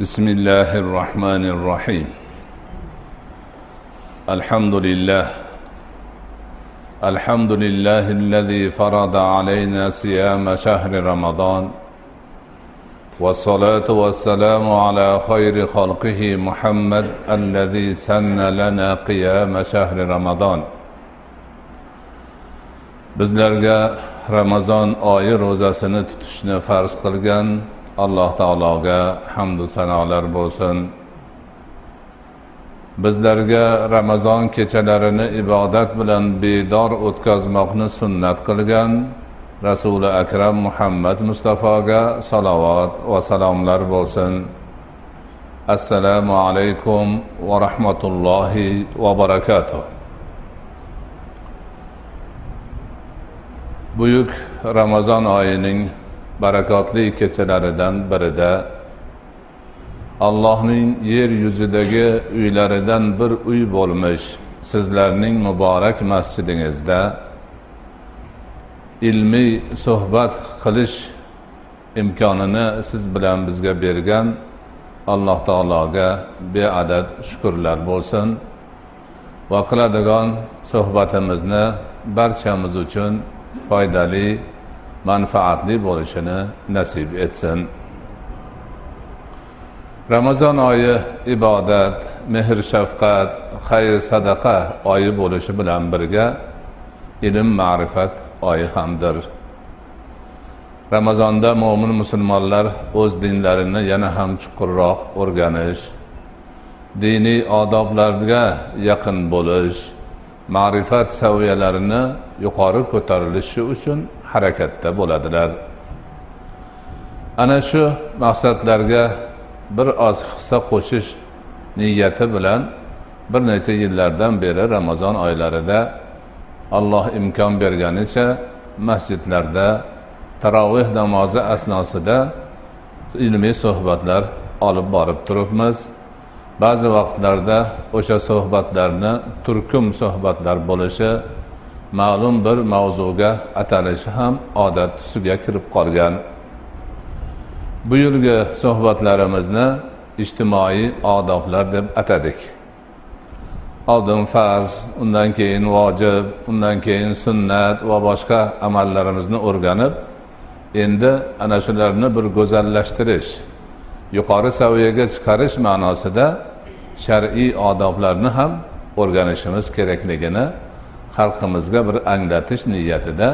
بسم الله الرحمن الرحيم. الحمد لله. الحمد لله الذي فرض علينا صيام شهر رمضان. والصلاة والسلام على خير خلقه محمد الذي سن لنا قيام شهر رمضان. bizlarga ramazon oyi ro'zasini tutishni farz qilgan alloh taologa hamdu sanolar bo'lsin. Bizlarga ramazon kechalarini ibodat bilan bedor o'tkazmoqni sunnat qilgan rasuli akram muhammad mustafoga salovat va salomlar bo'lsin. Assalomu alaykum va rahmatullohi va barakatuh. Buyuk ramazon oyining barakotli kechalaridan birida allohning yer yuzidagi uylaridan bir uy bo'lmish sizlarning muborak masjidingizda ilmiy suhbat qilish imkonini siz bilan bizga bergan alloh taologa beadad shukurlar bo'lsin. Va qiladigan suhbatimizni barchamiz uchun foydali manfaatli bo'lishini nasib etsin. Ramazon oyi ibodat mehr shafqat xayr sadaqa oyi bo'lishi bilan birga ilm ma'rifat oyi hamdir. Ramazonda mo'min musulmonlar o'z dinlarini yana ham chuqurroq o'rganish diniy odoblarga yaqin bo'lish ma'rifat saviyalarini yuqori ko'tarilishi uchun harakatda bo'ladilar. Ana shu maqsadlarga bir oz hissa qo'shish niyati bilan bir necha yillardan beri ramazon oylarida alloh imkon berganicha masjidlarda taroveh namozi asnosida ilmiy suhbatlar olib borib turibmiz. Ba'zi vaqtlarda o'sha suhbatlarni turkum suhbatlar bo'lishi ma'lum bir mavzuga atalishi ham odat tusiga kirib qolgan. Bu yilgi suhbatlarimizni ijtimoiy odoblar deb atadik. Oldin farz undan keyin vojib undan keyin sunnat va boshqa amallarimizni o'rganib endi ana shularni bir go'zallashtirish yuqori saviyaga chiqarish ma'nosida shar'iy odoblarni ham o'rganishimiz kerakligini xalqimizga bir anglatish niyatida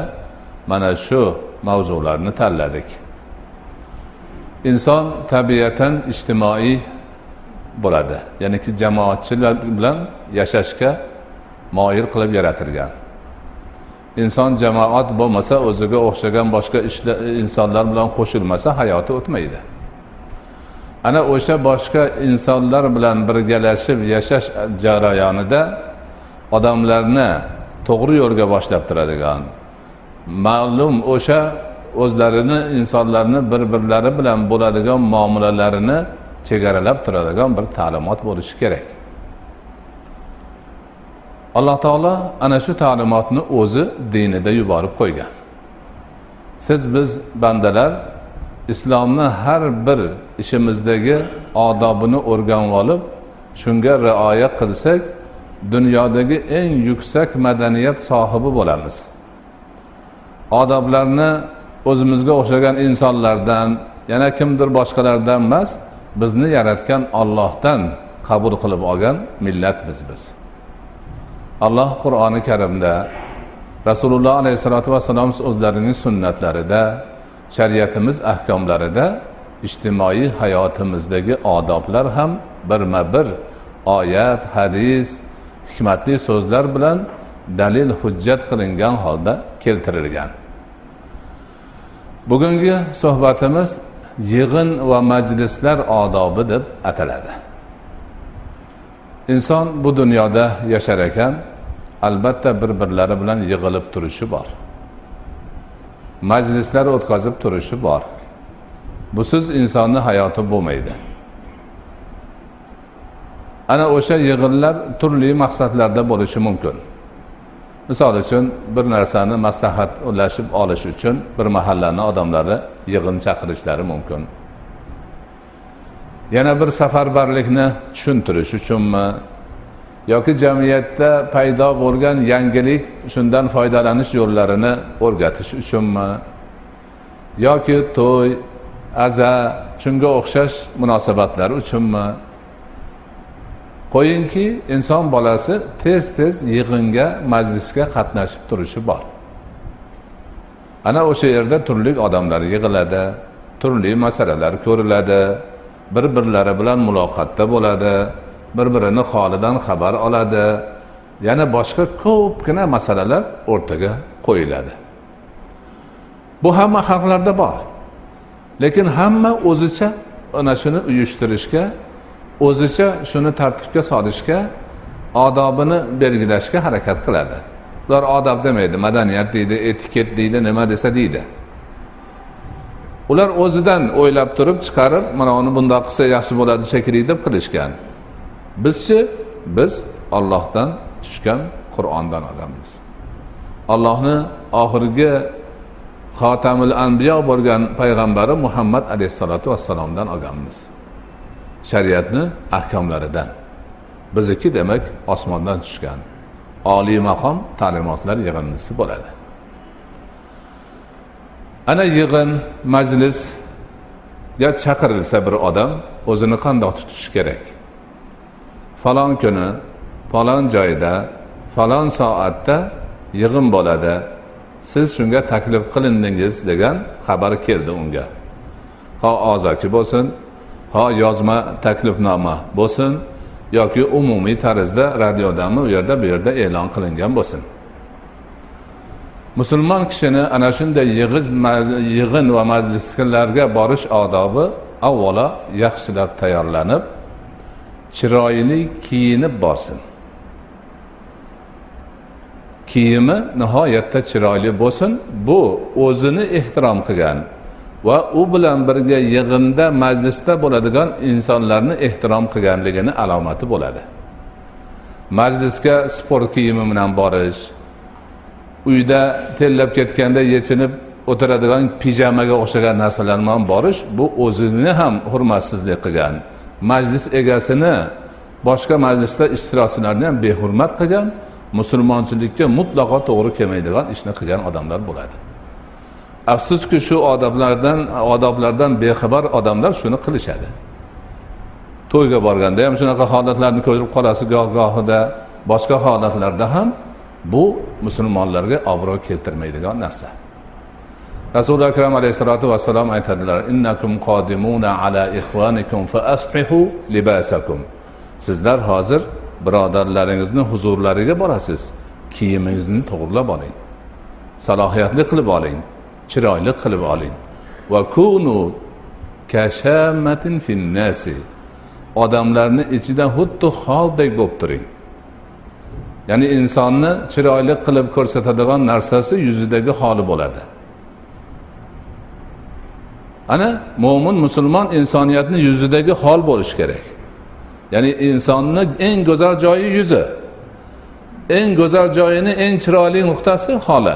mana shu mavzularni tanladik. Inson tabiatan ijtimoiy bo'ladi ya'niki jamoatchilar bilan yashashga moyil qilib yaratilgan. Inson jamoat bo'lmasa o'ziga o'xshagan boshqa insonlar bilan qo'shilmasa hayoti o'tmaydi. Ana o'sha boshqa insonlar bilan birgalashib yashash jarayonida odamlarni to'g'ri yo'lga boshlab turadigan. Ma'lum o'sha o'zlarini insonlarni bir birlari bilan bo'ladigan muomalalarini chegaralab turadigan bir ta'limot bo'lishi kerak. Alloh taolo ana shu ta'limotni o'zi dinida yuborib qo'ygan. Siz biz bandalar islomni har bir ishimizdagi odobini o'rganib olib shunga rioya qilsak dunyodagi eng yuksak madaniyat sohibi bo'lamiz. Odoblarni o'zimizga o'xshagan insonlardan yana kimdir boshqalardan emas bizni yaratgan ollohdan qabul qilib olgan millatmiz biz. Alloh qur'oni karimda rasululloh alayhissalotu vassalom o'zlarining sunnatlarida shariatimiz ahkomlarida ijtimoiy hayotimizdagi odoblar ham birma bir oyat hadis hikmatli so'zlar bilan dalil hujjat qilingan holda keltirilgan. Bugungi suhbatimiz yig'in va majlislar odobi deb ataladi. Inson bu dunyoda yashar ekan albatta bir birlari bilan yig'ilib turishi bor. Majlislar o'tkazib turishi bor. Busiz insonni hayoti bo'lmaydi. Ana o'sha yig'inlar turli maqsadlarda bo'lishi mumkin. Misol uchun bir narsani maslahatlashib olish uchun bir mahallani odamlari yig'in chaqirishlari mumkin. Yana bir safarbarlikni tushuntirish uchunmi? Yoki jamiyatda paydo bo'lgan yangilik shundan foydalanish yo'llarini o'rgatish uchunmi? Yoki to'y aza shunga o'xshash munosabatlar uchunmi? Qo'yingki inson bolasi tez tez yig'inga majlisga qatnashib turishi bor. Ana o'sha yerda turli odamlar yig'iladi turli masalalar ko'riladi bir birlari bilan muloqotda bo'ladi bir birini holidan xabar oladi. Yana boshqa ko'pgina masalalar o'rtaga qo'yiladi. Bu hamma xalqlarda bor. Lekin hamma o'zicha ana shuni uyushtirishga o'zicha shuni tartibga solishga odobini belgilashga harakat qiladi. Ular odob demaydi madaniyat deydi etiket deydi nima desa deydi. Ular o'zidan o'ylab turib chiqarib mana uni bundoq qilsa yaxshi bo'ladi shekilli deb qilishgan. Bizchi biz ollohdan tushgan qur'ondan olamiz allohni oxirgi xotamil anbiyo bo'lgan payg'ambari muhammad alayhissalotu vassalomdan olganmiz. Shariatni ahkomlaridan. Bizniki demak osmondan tushgan oliy maqom ta'limotlar yig'indisi bo'ladi. Ana yig'in majlisga chaqirilsa bir odam o'zini qandoq tutishi kerak? Falon kuni falon joyda falon soatda yig'in bo'ladi. Siz shunga taklif qilindingiz degan xabar keldi unga. Ho og'zaki bo'lsin ho yozma taklifnoma bo'lsin yoki umumiy tarzda radiodami u yerda bu yerda e'lon qilingan bo'lsin. Musulmon kishini ana shunday yig'in va majlislarga borish odobi avvalo yaxshilab tayyorlanib chiroyli kiyinib borsin. Kiyimi nihoyatda chiroyli bo'lsin. Bu o'zini ehtirom qilgan va u bilan birga yig'inda majlisda bo'ladigan insonlarni ehtirom qilganligini alomati bo'ladi. Majlisga sport kiyimi bilan borish uyda terlab ketganda yechinib o'tiradigan pijamaga o'xshagan narsalar bilan borish bu o'zini ham hurmatsizlik qilgan. Majlis egasini boshqa majlisda ishtirokchilarni ham behurmat qilgan musulmonchilikka mutlaqo to'g'ri kelmaydigan ishni qilgan odamlar bo'ladi. Afsuski shu odoblardan odoblardan bexabar odamlar shuni qilishadi. To'yga borganda ham shunaqa holatlarni ko'rib qolasiz goh gohida. Boshqa holatlarda ham bu musulmonlarga obro' keltirmaydigan narsa. Rasuli akram alayhissalotu vassalom aytadilar innakum qodimuna ala ixvanikum fa aslihu libasakum. Sizlar hozir birodarlaringizni huzurlariga borasiz. Kiyimingizni to'g'irlab oling. Salohiyatli qilib oling. Chiroyli qilib oling. Va kunu kashamatin finnasi odamlarni ichida xuddi holdek bo'lib turing. Ya'ni insonni chiroyli qilib ko'rsatadigan narsasi yuzidagi holi bo'ladi. Ana mo'min musulmon insoniyatni yuzidagi hol bo'lishi kerak. Ya'ni insonni eng go'zal joyi yuzi. Eng go'zal joyini eng chiroyli nuqtasi holi.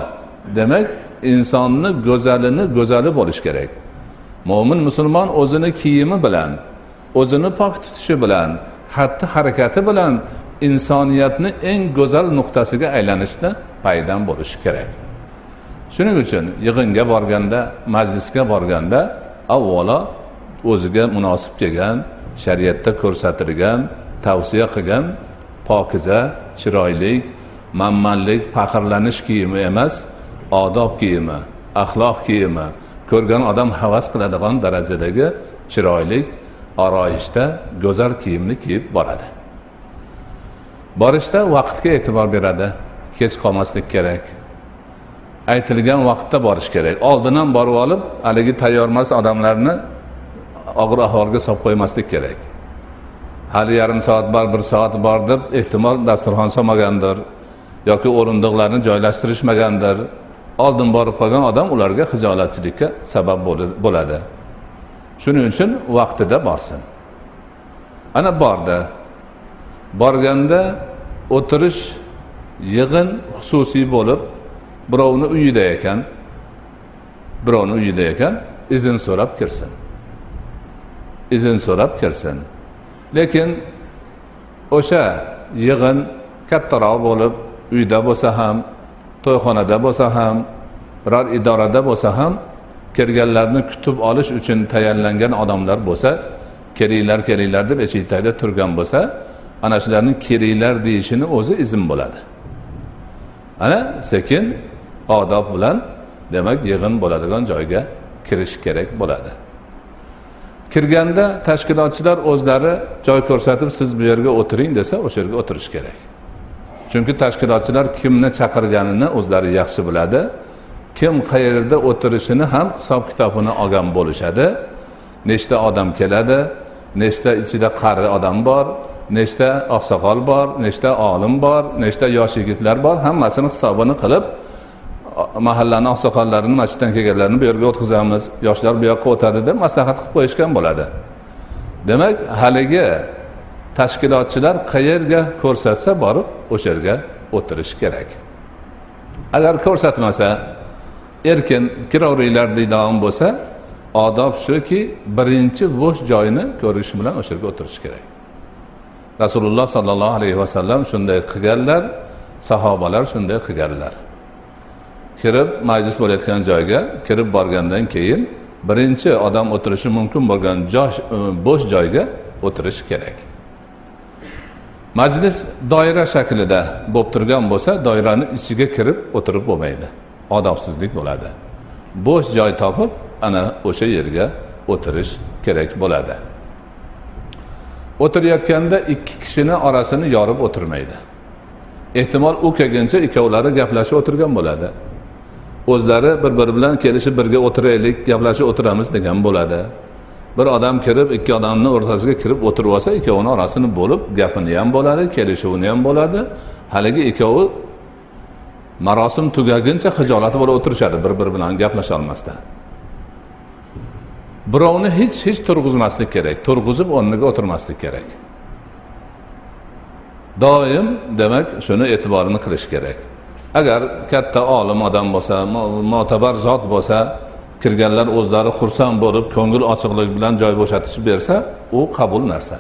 Demak insonni go'zalini go'zali bo'lishi kerak. Mo'min musulmon o'zini kiyimi bilan o'zini pok tutishi bilan xatti harakati bilan insoniyatni eng go'zal nuqtasiga aylanishda paydan bo'lishi kerak. Shuning uchun yig'inga borganda majlisga borganda avvalo o'ziga munosib kelgan shariatda ko'rsatilgan tavsiya qilgan pokiza chiroyli manmanlik faxrlanish kiyimi emas odob kiyimi axloq kiyimi ko'rgan odam havas qiladigan darajadagi chiroyli oroyishda go'zal kiyimni kiyib boradi. Borishda vaqtga e'tibor beradi. Kech qolmaslik kerak. Aytilgan vaqtda borish kerak. Oldindan borib olib haligi tayyormas odamlarni og'ir ahvolga solib qo'ymaslik kerak. Hali yarim soat bor bir soat bor deb ehtimol dasturxon solmagandir yoki o'rindiqlarni joylashtirishmagandir. Oldin borib qolgan odam ularga hijolatchilikka sabab bo'ladi. Shuning uchun vaqtida borsin. Ana bordi. Borganda o'tirish yig'in xususiy bo'lib birovni uyida ekan birovni uyida ekan izn so'rab kirsin. Izn so'rab kirsin. Lekin o'sha yig'in kattaroq bo'lib uyda bo'lsa ham to'yxonada bo'lsa ham biror idorada bo'lsa ham kelganlarni kutib olish uchun tayyorlangan odamlar bo'lsa kelinglar kelinglar deb eshikda turgan bo'lsa ana shularni kelinglar deyishini o'zi izn bo'ladi. Ana sekin odob bilan demak yig'in bo'ladigan joyga kirish kerak bo'ladi. Kirganda tashkilotchilar o'zlari joy ko'rsatib siz bu yerga o'tiring desa o'sha yerga o'tirish kerak. Chunki tashkilotchilar kimni chaqirganini o'zlari yaxshi biladi. Kim qayerda o'tirishini ham hisob kitobini olgan bo'lishadi. Nechta odam keladi nechta ichida qari odam bor nechta oqsoqol bor nechta olim bor nechta yosh yigitlar bor hammasini hisobini qilib mahallani oqsoqollarini masjiddan kelganlarni bu yerga o'tkazamiz. Yoshlar bu yoqqa o'tadi deb maslahat qilib qo'yishgan bo'ladi. Demak haligi tashkilotchilar qayerga ko'rsatsa borib o'sha yerga o'tirish kerak. Agar ko'rsatmasa erkin kiraveringlar deydigan bo'lsa odob shuki birinchi bo'sh joyni ko'rish bilan o'sha yerga o'tirish kerak. Rasululloh sollallohu alayhi vasallam shunday qilganlar sahobalar shunday qilganlar. Kirib majlis bo'layotgan joyga kirib borgandan keyin birinchi odam o'tirishi mumkin bo'lgan joy e, bo'sh joyga o'tirish kerak. Majlis doira shaklida bo'lib turgan bo'lsa doirani ichiga kirib o'tirib bo'lmaydi. Odobsizlik bo'ladi. Bo'sh joy topib ana o'sha yerga o'tirish kerak bo'ladi. O'tirayotganda ikki kishini orasini yorib o'tirmaydi. Ehtimol u kelguncha ikkovlari gaplashib o'tirgan bo'ladi. O'zlari bir biri bilan kelishib birga o'tiraylik gaplashib o'tiramiz degan bo'ladi. Bir odam kirib ikki odamni o'rtasiga kirib o'tirib olsa ikkovini orasini bo'lib gapini ham bo'ladi kelishuvini ham bo'ladi. Haligi ikkovi marosim tugaguncha hijolat bo'lib o'tirishadi bir biri bilan gaplasha olmasdan birovni hech hech turg'izmaslik kerak turg'izib o'rniga o'tirmaslik kerak. Doim demak shuni e'tiborini qilish kerak. Agar katta olim odam bo'lsa mo'tabar zot bo'lsa kirganlar o'zlari xursand bo'lib ko'ngil ochiqligi bilan joy bo'shatishib bersa u qabul narsa.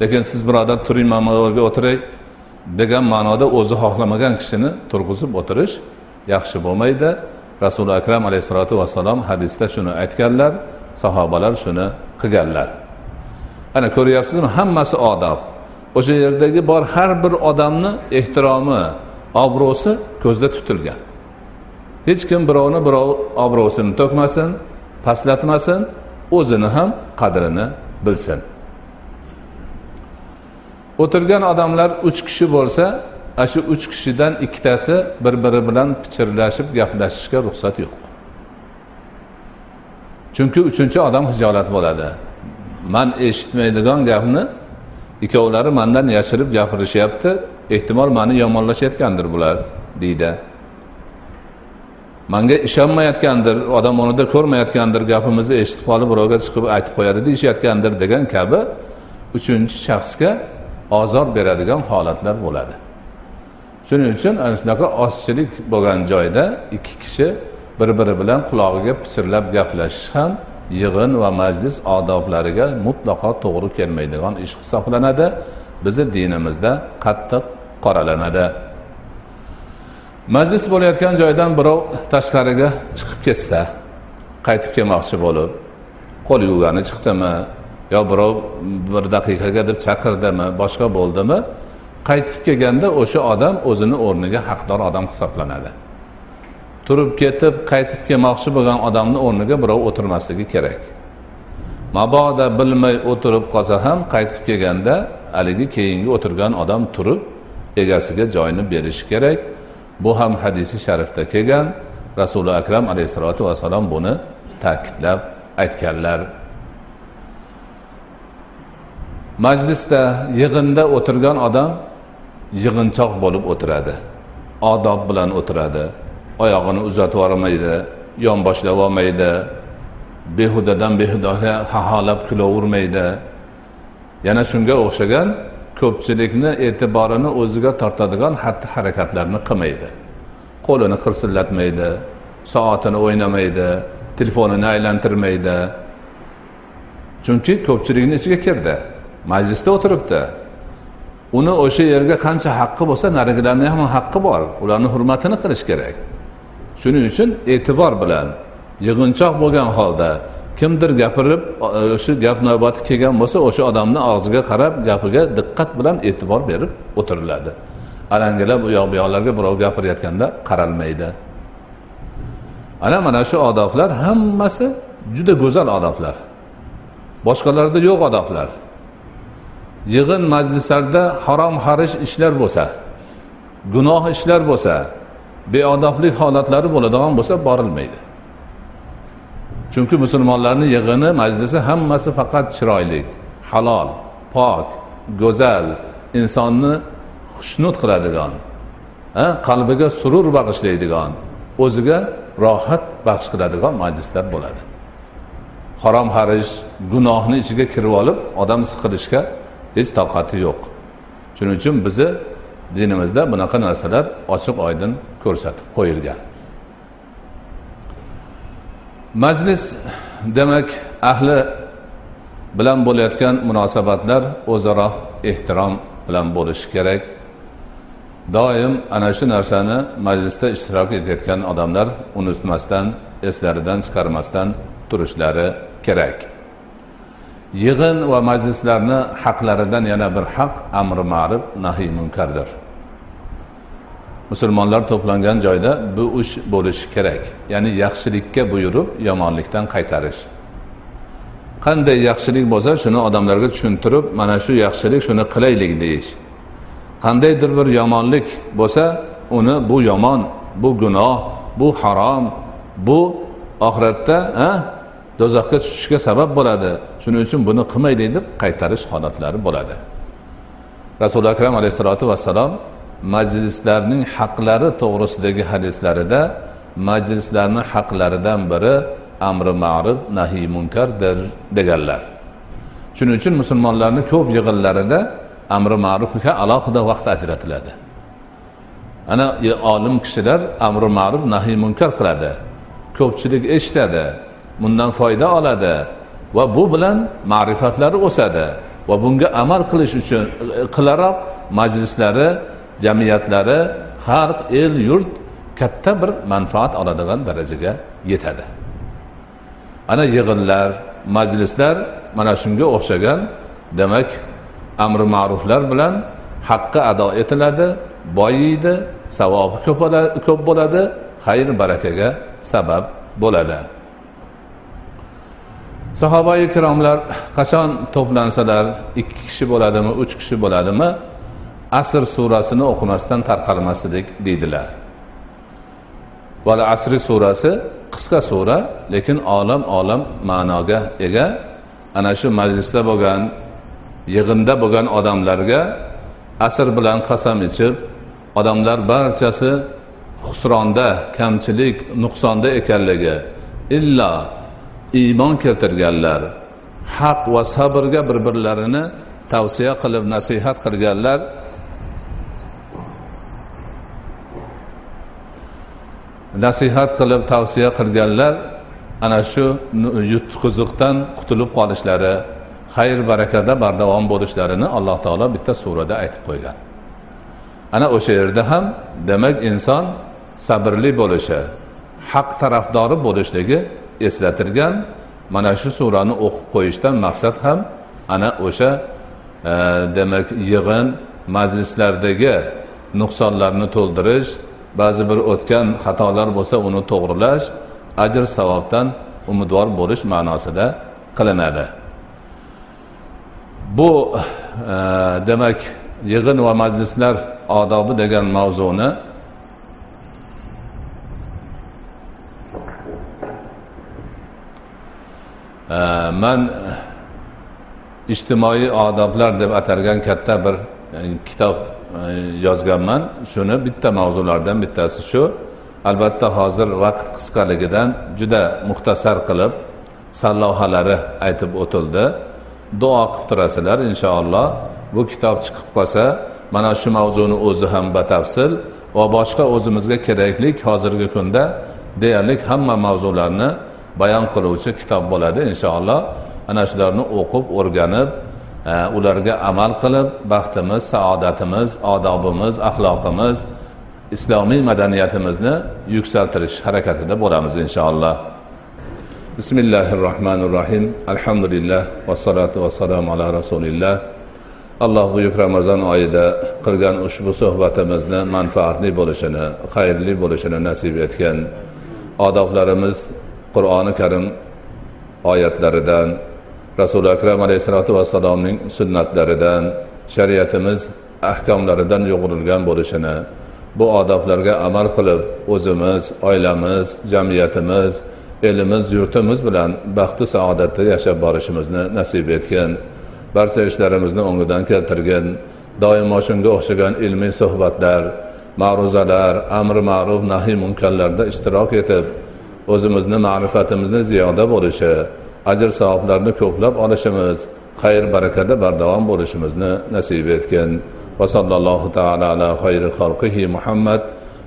Lekin siz birodar turing mana bu yerga o'tiray degan ma'noda o'zi xohlamagan kishini turg'izib o'tirish yaxshi bo'lmaydi. Rasuli akram alayhissalotu vassalom hadisda shuni aytganlar sahobalar shuni qilganlar. Ana ko'ryapsizmi hammasi odob. O'sha yerdagi bor har bir odamni ehtiromi obro'si ko'zda tutilgan. Hech kim birovni birov obro'sini to'kmasin pastlatmasin o'zini ham qadrini bilsin. O'tirgan odamlar uch kishi bo'lsa ana shu uch kishidan ikkitasi bir biri bilan pichirlashib gaplashishga ruxsat yo'q. Chunki uchinchi odam hijolat bo'ladi. Man eshitmaydigan gapni ikkovlari mandan yashirib gapirishyapti ehtimol mani yomonlashayotgandir bular deydi. Manga ishonmayotgandir odam o'rnida ko'rmayotgandir gapimizni eshitib qolib birovga chiqib aytib qo'yadi deyishayotgandir degan kabi uchinchi shaxsga ozor beradigan holatlar bo'ladi. Shuning uchun ana shunaqa ozchilik bo'lgan joyda ikki kishi bir biri bilan qulog'iga pichirlab gaplashish ham yig'in va majlis odoblariga mutlaqo to'g'ri kelmaydigan ish hisoblanadi. Bizni dinimizda qattiq qoralanadi. Majlis bo'layotgan joydan birov tashqariga chiqib ketsa qaytib kelmoqchi bo'lib qo'l yuvgani chiqdimi yo birov bir daqiqaga deb chaqirdimi boshqa bo'ldimi qaytib kelganda o'sha odam o'zini o'rniga haqdor odam hisoblanadi. Turib ketib qaytib kelmoqchi bo'lgan odamni o'rniga birov o'tirmasligi kerak. Mabodo bilmay o'tirib qolsa ham qaytib kelganda haligi keyingi o'tirgan odam turib egasiga joyni berishi kerak. Bu ham hadisi sharifda kelgan. Rasuli akram alayhissalotu vassalom buni ta'kidlab aytganlar. Majlisda yig'inda o'tirgan odam yig'inchoq bo'lib o'tiradi. Odob bilan o'tiradi. Oyog'ini uzatib yubormaydi yonboshlab olmaydi behudadan behudaga haholab kulavermaydi yana shunga o'xshagan ko'pchilikni e'tiborini o'ziga tortadigan xatti harakatlarni qilmaydi. Qo'lini qirsillatmaydi soatini o'ynamaydi telefonini aylantirmaydi. Chunki ko'pchilikni ichiga kirdi majlisda o'tiribdi. Uni o'sha yerga qancha haqqi bo'lsa narigilarni ham haqqi bor ularni hurmatini qilish kerak. Shuning uchun e'tibor bilan yig'inchoq bo'lgan holda kimdir gapirib o'sha e, gap navbati kelgan bo'lsa o'sha odamni og'ziga qarab gapiga diqqat bilan e'tibor berib o'tiriladi. Alangalab u yoq bu yoqlarga birov gapirayotganda qaralmaydi. Ana mana shu odoblar hammasi juda go'zal odoblar. Boshqalarda yo'q odoblar. Yig'in majlislarda harom xarish ishlar bo'lsa gunoh ishlar bo'lsa beodoblik holatlari bo'ladigan bo'lsa borilmaydi. Chunki musulmonlarni yig'ini majlisi hammasi faqat chiroyli halol pok go'zal insonni xushnud qiladigan qalbiga surur bag'ishlaydigan o'ziga rohat baxsh qiladigan majlislar bo'ladi. Harom harish gunohni ichiga kirib olib odam siqilishga hech toqati yo'q. Shuning uchun bizni dinimizda bunaqa narsalar ochiq oydin ko'rsatib qo'yilgan. Majlis demak ahli bilan bo'layotgan munosabatlar o'zaro ehtirom bilan bo'lishi kerak. Doim ana shu narsani majlisda ishtirok etayotgan odamlar unutmasdan eslaridan chiqarmasdan turishlari kerak. Yig'in va majlislarni haqlaridan yana bir haq amri ma'ruf nahiy munkardir. Musulmonlar to'plangan joyda bu ish bo'lishi kerak. Ya'ni yaxshilikka buyurib yomonlikdan qaytarish. Qanday yaxshilik bo'lsa shuni odamlarga tushuntirib mana shu yaxshilik shuni qilaylik deyish. Qandaydir bir yomonlik bo'lsa uni bu yomon bu gunoh bu harom bu oxiratda do'zaxga tushishga sabab bo'ladi shuning uchun buni qilmaylik deb qaytarish holatlari bo'ladi. Rasuli akram alayhissalotu vassalom majlislarning haqlari to'g'risidagi hadislarida majlislarni haqlaridan biri amri ma'ruf nahiy munkardir deganlar. Shuning uchun musulmonlarni ko'p yig'inlarida amri ma'rufga alohida vaqt ajratiladi. Ana e, olim kishilar amri ma'ruf nahiy munkar qiladi ko'pchilik eshitadi bundan foyda oladi va bu bilan ma'rifatlari o'sadi va bunga amal qilish uchun e, qilaroq majlislari jamiyatlari har el yurt katta bir manfaat oladigan darajaga yetadi. Ana yig'inlar majlislar mana shunga o'xshagan. Demak amri ma'ruflar bilan haqqi ado etiladi boyiydi savobi ko'p bo'ladi xayr barakaga sabab bo'ladi. Sahoba ikromlar qachon to'plansalar ikki kishi bo'ladimi uch kishi bo'ladimi? Asr surasini o'qimasdan tarqalmasdik deydilar. Vala asri surasi qisqa sura lekin olam olam ma'noga ega. Ana shu majlisda bo'lgan yig'inda bo'lgan odamlarga asr bilan qasam ichib odamlar barchasi husronda kamchilik nuqsonda ekanligi illo iymon keltirganlar haq va sabrga bir birlarini tavsiya qilib nasihat qilganlar nasihat qilib tavsiya qilganlar ana shu yutqiziqdan qutulib qolishlari xayr barakada bardavom bo'lishlarini alloh taolo bitta surada aytib qo'ygan. Ana o'sha yerda ham demak inson sabrli bo'lishi haq tarafdori bo'lishligi eslatilgan. Mana shu surani o'qib qo'yishdan maqsad ham ana o'sha e, demak yig'in majlislardagi nuqsonlarni to'ldirish ba'zi bir o'tgan xatolar bo'lsa uni to'g'rilash ajr savobdan umidvor bo'lish ma'nosida qilinadi. Bu e, demak yig'in va majlislar odobi degan mavzuni e, man ijtimoiy odoblar deb atalgan katta bir kitob yozganman shuni bitta mavzulardan bittasi shu. Albatta hozir vaqt qisqaligidan juda muxtasar qilib sallohalari aytib o'tildi. Duo qilib turasizlar inshaalloh. Bu kitob chiqib qolsa mana shu mavzuni o'zi ham batafsil va boshqa o'zimizga kerakli hozirgi kunda deyarli hamma mavzularni bayon qiluvchi kitob bo'ladi inshaalloh. Ana shularni o'qib o'rganib ularga amal qilib baxtimiz saodatimiz odobimiz axloqimiz islomiy madaniyatimizni yuksaltirish harakatida bo'lamiz inshaalloh. Bismillahi rohmanir rohim alhamdulillah vassalotu vassalamu ala rasulilloh alloh buyuk ramazon oyida qilgan ushbu suhbatimizni manfaatli bo'lishini xayrli bo'lishini nasib etgan odoblarimiz qur'oni karim oyatlaridan rasuli akram alayhissalotu vassalomning sunnatlaridan shariatimiz ahkomlaridan yo'g'rilgan bo'lishini bu odoblarga amal qilib o'zimiz oilamiz jamiyatimiz elimiz yurtimiz bilan baxtu saodatda yashab borishimizni nasib etgan barcha ishlarimizni o'ngidan keltirgin. Doimo shunga o'xshagan ilmiy suhbatlar ma'ruzalar amri ma'ruf nahiy munkarlarda ishtirok etib o'zimizni ma'rifatimizni ziyoda bo'lishi ajr savoblarni ko'plab olishimiz xayr barakada bardavom bo'lishimizni nasib etgin va sallallohu taala ala xayri xalqihi muhammad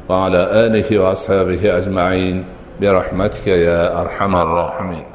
va ala alihi va ashabihi ajmain برحمتك يا أرحم الراحمين